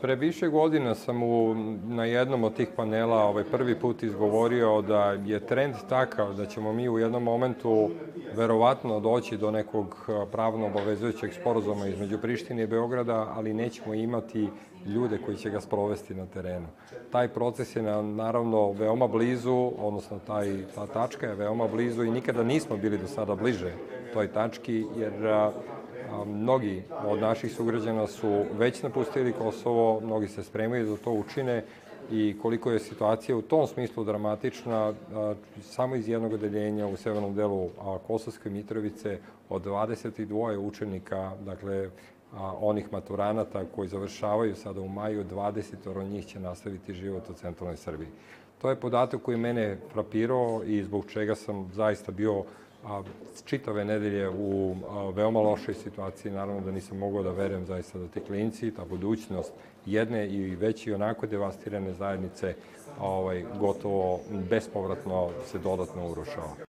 Pre više godina sam u, na jednom od tih panela ovaj prvi put izgovorio da je trend takav da ćemo mi u jednom momentu verovatno doći do nekog pravno obavezujućeg sporozuma između Prištine i Beograda, ali nećemo imati ljude koji će ga sprovesti na terenu. Taj proces je naravno veoma blizu, odnosno taj, ta tačka je veoma blizu i nikada nismo bili do sada bliže toj tački, jer mnogi od naših sugrađana su već napustili Kosovo, mnogi se spremaju da to učine i koliko je situacija u tom smislu dramatična, samo iz jednog odeljenja u severnom delu Kosovske Mitrovice od 22 učenika, dakle onih maturanata koji završavaju sada u maju, 20 od njih će nastaviti život u centralnoj Srbiji. To je podatak koji mene frapirao i zbog čega sam zaista bio a, čitave nedelje u veoma lošoj situaciji. Naravno da nisam mogao da verujem zaista da ti klinci, ta budućnost jedne i već i onako devastirane zajednice ovaj, gotovo bespovratno se dodatno urušava.